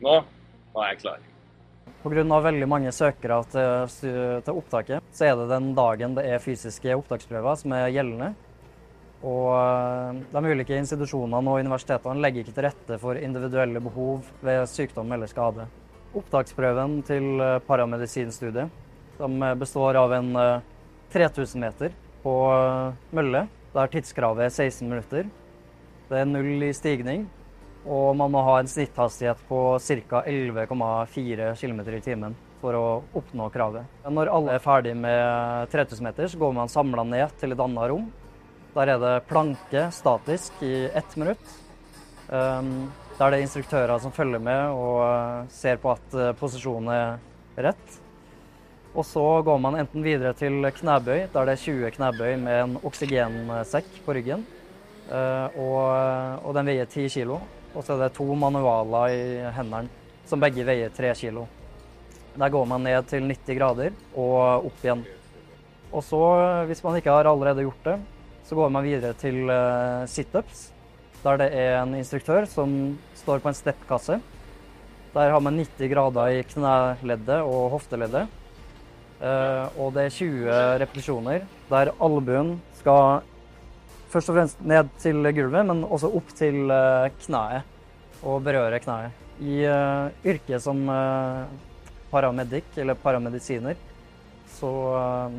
Nå var jeg klar. Pga. veldig mange søkere til, til, opptaket, så er det den dagen det er fysiske opptaksprøver som er gjeldende. Og eh, de ulike institusjonene og universitetene legger ikke til rette for individuelle behov ved sykdom eller skade. Opptaksprøven til eh, paramedisinstudiet som består av en 3000 eh, meter på mølle, der tidskravet er 16 minutter. Det er null i stigning, og man må ha en snitthastighet på ca. 11,4 km i timen for å oppnå kravet. Når alle er ferdig med 3000 meter, så går man samla ned til et annet rom. Der er det planke statisk i ett minutt. Der der det er instruktører som følger med og uh, ser på at uh, posisjonen er rett. Og så går man enten videre til knebøy, der det er 20 knebøy med en oksygensekk på ryggen. Uh, og, og den veier 10 kg. Og så er det to manualer i hendene som begge veier tre kilo. Der går man ned til 90 grader og opp igjen. Og så, hvis man ikke har allerede gjort det, så går man videre til uh, situps, der det er en instruktør som står på en steppkasse. Der har man 90 grader i kneleddet og hofteleddet. Uh, og det er 20 repetisjoner der albuen skal først og fremst ned til gulvet, men også opp til eh, kneet og berøre kneet. I uh, yrket som uh, paramedic eller paramedisiner så uh,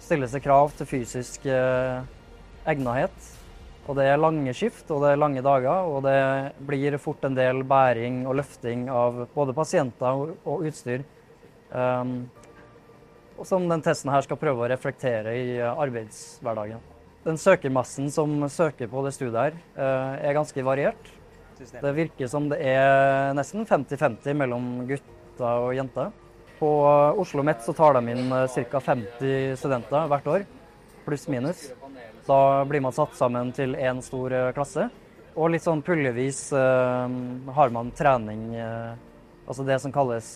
stilles det krav til fysisk uh, egnethet. Og det er lange skift og det er lange dager, og det blir fort en del bæring og løfting av både pasienter og, utstyr. Um, som den testen her skal prøve å reflektere i arbeidshverdagen. Den søkermassen som søker på det studiet her, eh, er ganske variert. Det virker som det er nesten 50-50 mellom gutter og jenter. På Oslo Met så tar de inn ca. 50 studenter hvert år, pluss minus. Da blir man satt sammen til én stor eh, klasse. Og litt sånn puljevis har man trening, altså det som kalles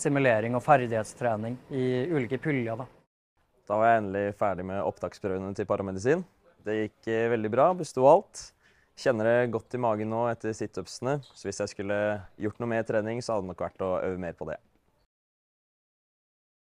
simulering og ferdighetstrening i ulike puljer. da. Da var jeg endelig ferdig med opptaksprøvene til paramedisin. Det gikk eh, veldig bra, besto alt. Kjenner det godt i magen nå etter situpsene, så hvis jeg skulle gjort noe mer trening, så hadde det nok vært å øve mer på det.